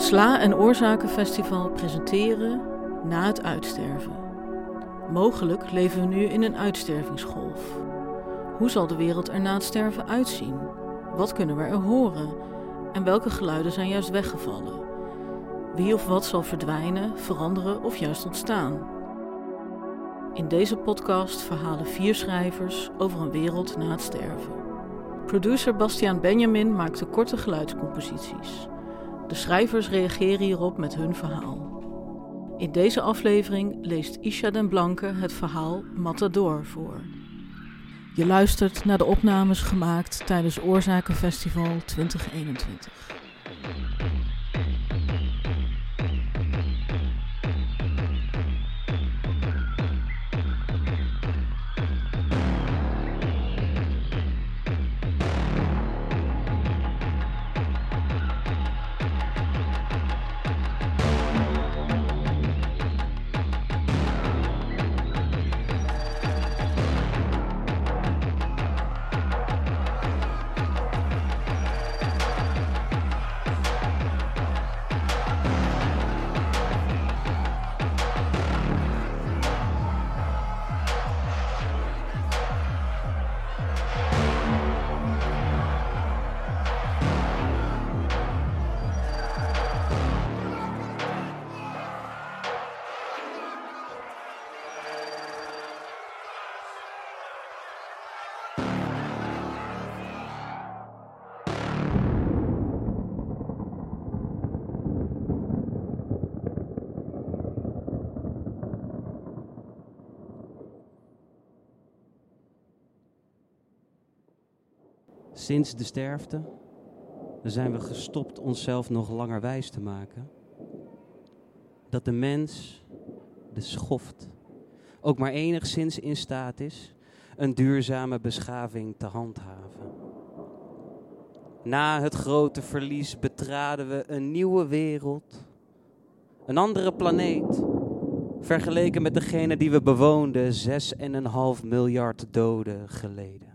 Sla- en Oorzakenfestival presenteren Na het uitsterven. Mogelijk leven we nu in een uitstervingsgolf. Hoe zal de wereld er na het sterven uitzien? Wat kunnen we er horen? En welke geluiden zijn juist weggevallen? Wie of wat zal verdwijnen, veranderen of juist ontstaan? In deze podcast verhalen vier schrijvers over een wereld na het sterven. Producer Bastiaan Benjamin maakte korte geluidscomposities. De schrijvers reageren hierop met hun verhaal. In deze aflevering leest Isha den Blanke het verhaal Matador voor. Je luistert naar de opnames gemaakt tijdens Oorzakenfestival 2021. Sinds de sterfte zijn we gestopt onszelf nog langer wijs te maken. Dat de mens, de schoft, ook maar enigszins in staat is een duurzame beschaving te handhaven. Na het grote verlies betraden we een nieuwe wereld, een andere planeet, vergeleken met degene die we bewoonden zes en een half miljard doden geleden.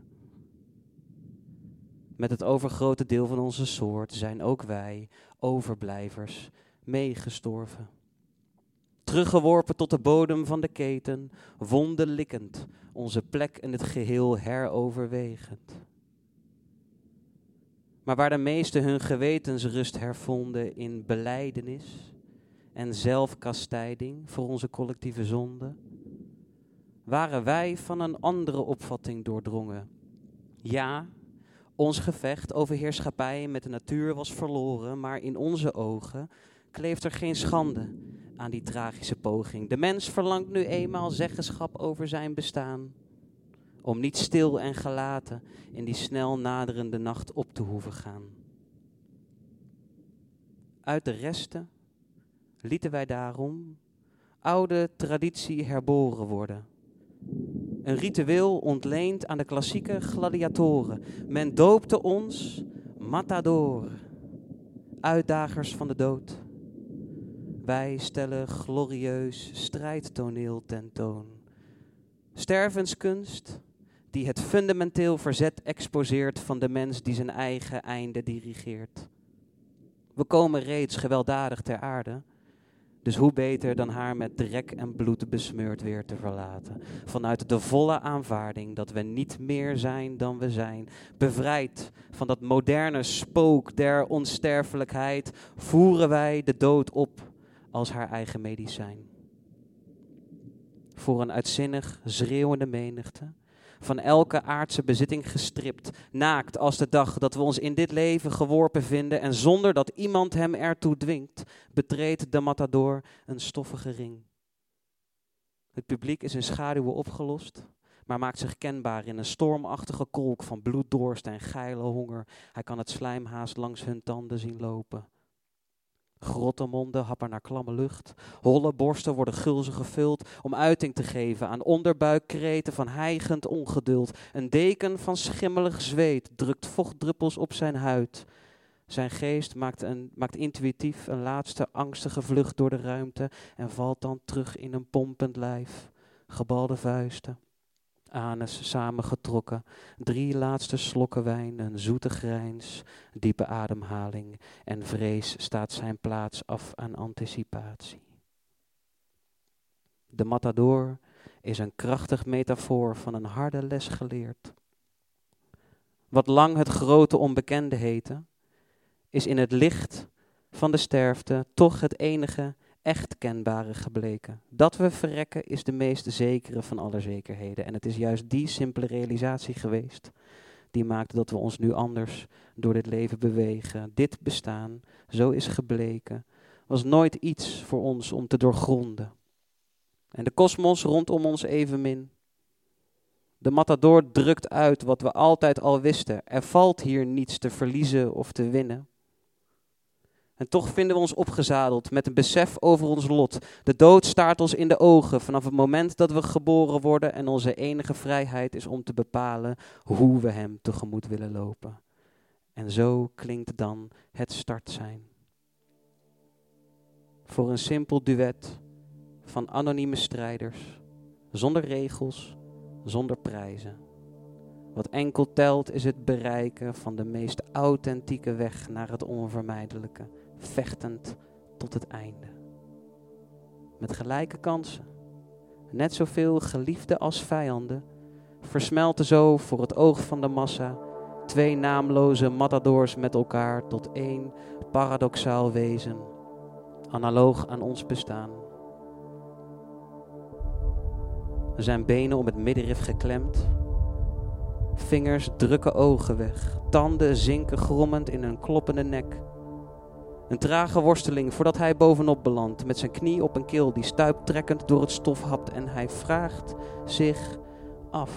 Met het overgrote deel van onze soort zijn ook wij, overblijvers, meegestorven. Teruggeworpen tot de bodem van de keten, wondenlikkend, onze plek in het geheel heroverwegend. Maar waar de meesten hun gewetensrust hervonden in beleidenis en zelfkastijding voor onze collectieve zonde, waren wij van een andere opvatting doordrongen. Ja, ons gevecht over heerschappij met de natuur was verloren, maar in onze ogen kleeft er geen schande aan die tragische poging. De mens verlangt nu eenmaal zeggenschap over zijn bestaan, om niet stil en gelaten in die snel naderende nacht op te hoeven gaan. Uit de resten lieten wij daarom oude traditie herboren worden een ritueel ontleend aan de klassieke gladiatoren. Men doopte ons matador, uitdagers van de dood. Wij stellen glorieus strijdtoneel tentoon. Stervenskunst die het fundamenteel verzet exposeert van de mens die zijn eigen einde dirigeert. We komen reeds gewelddadig ter aarde dus hoe beter dan haar met drek en bloed besmeurd weer te verlaten. Vanuit de volle aanvaarding dat we niet meer zijn dan we zijn. Bevrijd van dat moderne spook der onsterfelijkheid, voeren wij de dood op als haar eigen medicijn. Voor een uitzinnig schreeuwende menigte van elke aardse bezitting gestript, naakt als de dag dat we ons in dit leven geworpen vinden en zonder dat iemand hem ertoe dwingt, betreedt de matador een stoffige ring. Het publiek is in schaduwen opgelost, maar maakt zich kenbaar in een stormachtige kolk van bloeddorst en geile honger. Hij kan het slijmhaas langs hun tanden zien lopen. Grottemonden happen naar klamme lucht. Holle borsten worden gulzig gevuld om uiting te geven aan onderbuikkreten van hijgend ongeduld. Een deken van schimmelig zweet drukt vochtdruppels op zijn huid. Zijn geest maakt, een, maakt intuïtief een laatste angstige vlucht door de ruimte en valt dan terug in een pompend lijf, gebalde vuisten, anus samengetrokken, drie laatste slokken wijn, een zoete grijns, diepe ademhaling en vrees staat zijn plaats af aan anticipatie. De matador is een krachtig metafoor van een harde les geleerd. Wat lang het grote onbekende heette, is in het licht van de sterfte toch het enige echt kenbare gebleken. Dat we verrekken is de meest zekere van alle zekerheden. En het is juist die simpele realisatie geweest die maakt dat we ons nu anders door dit leven bewegen. Dit bestaan, zo is gebleken, was nooit iets voor ons om te doorgronden. En de kosmos rondom ons evenmin. De matador drukt uit wat we altijd al wisten. Er valt hier niets te verliezen of te winnen. En toch vinden we ons opgezadeld met een besef over ons lot. De dood staart ons in de ogen vanaf het moment dat we geboren worden en onze enige vrijheid is om te bepalen hoe we Hem tegemoet willen lopen. En zo klinkt dan het start zijn. Voor een simpel duet van anonieme strijders, zonder regels, zonder prijzen. Wat enkel telt is het bereiken van de meest authentieke weg naar het onvermijdelijke vechtend tot het einde. Met gelijke kansen, net zoveel geliefden als vijanden, versmelten zo voor het oog van de massa twee naamloze matadors met elkaar tot één paradoxaal wezen, analoog aan ons bestaan. Zijn benen om het middenrif geklemd, vingers drukken ogen weg, tanden zinken grommend in een kloppende nek. Een trage worsteling voordat hij bovenop belandt, met zijn knie op een keel die stuiptrekkend door het stof hapt en hij vraagt zich af.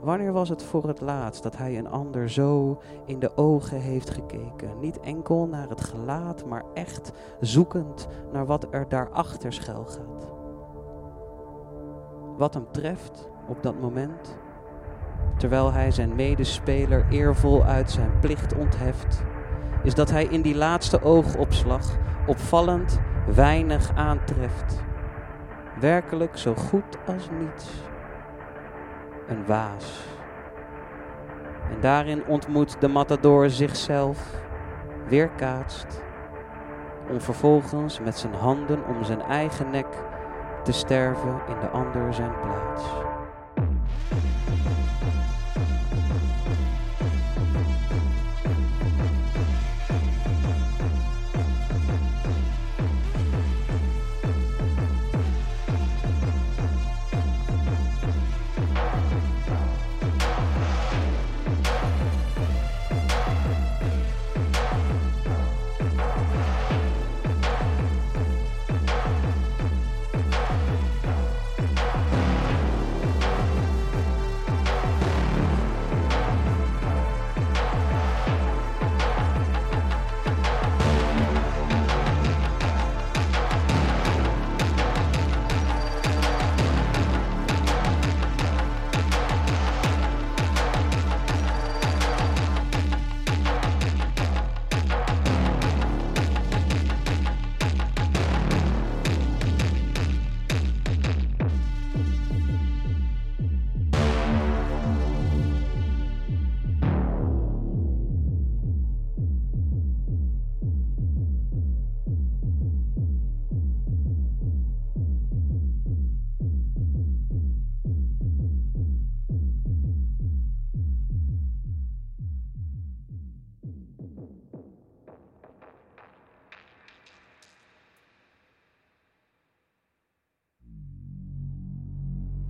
Wanneer was het voor het laatst dat hij een ander zo in de ogen heeft gekeken? Niet enkel naar het gelaat, maar echt zoekend naar wat er daarachter schuil gaat. Wat hem treft op dat moment, terwijl hij zijn medespeler eervol uit zijn plicht ontheft is dat hij in die laatste oogopslag opvallend weinig aantreft. Werkelijk zo goed als niets. Een waas. En daarin ontmoet de matador zichzelf, weerkaatst, om vervolgens met zijn handen om zijn eigen nek te sterven in de ander zijn plaats.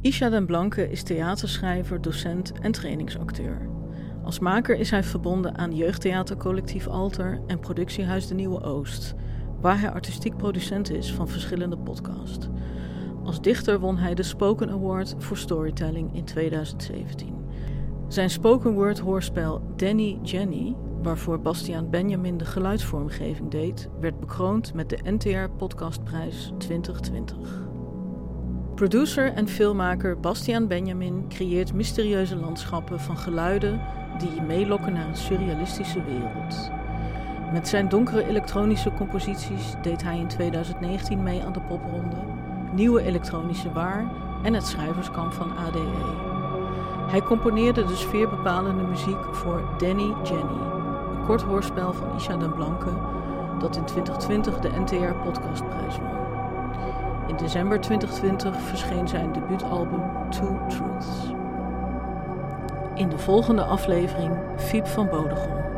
Isha den Blanke is theaterschrijver, docent en trainingsacteur. Als maker is hij verbonden aan jeugdtheatercollectief Alter en productiehuis De Nieuwe Oost, waar hij artistiek producent is van verschillende podcasts. Als dichter won hij de Spoken Award voor Storytelling in 2017. Zijn spoken word hoorspel Danny Jenny, waarvoor Bastiaan Benjamin de geluidsvormgeving deed, werd bekroond met de NTR Podcastprijs 2020. Producer en filmmaker Bastiaan Benjamin creëert mysterieuze landschappen van geluiden die meelokken naar een surrealistische wereld. Met zijn donkere elektronische composities deed hij in 2019 mee aan de popronde Nieuwe Elektronische Waar en het schrijverskamp van ADE. Hij componeerde de sfeerbepalende muziek voor Danny Jenny, een kort hoorspel van Isha den Blanke dat in 2020 de NTR Podcastprijs won. In december 2020 verscheen zijn debuutalbum Two Truths. In de volgende aflevering Fiep van Bodegom.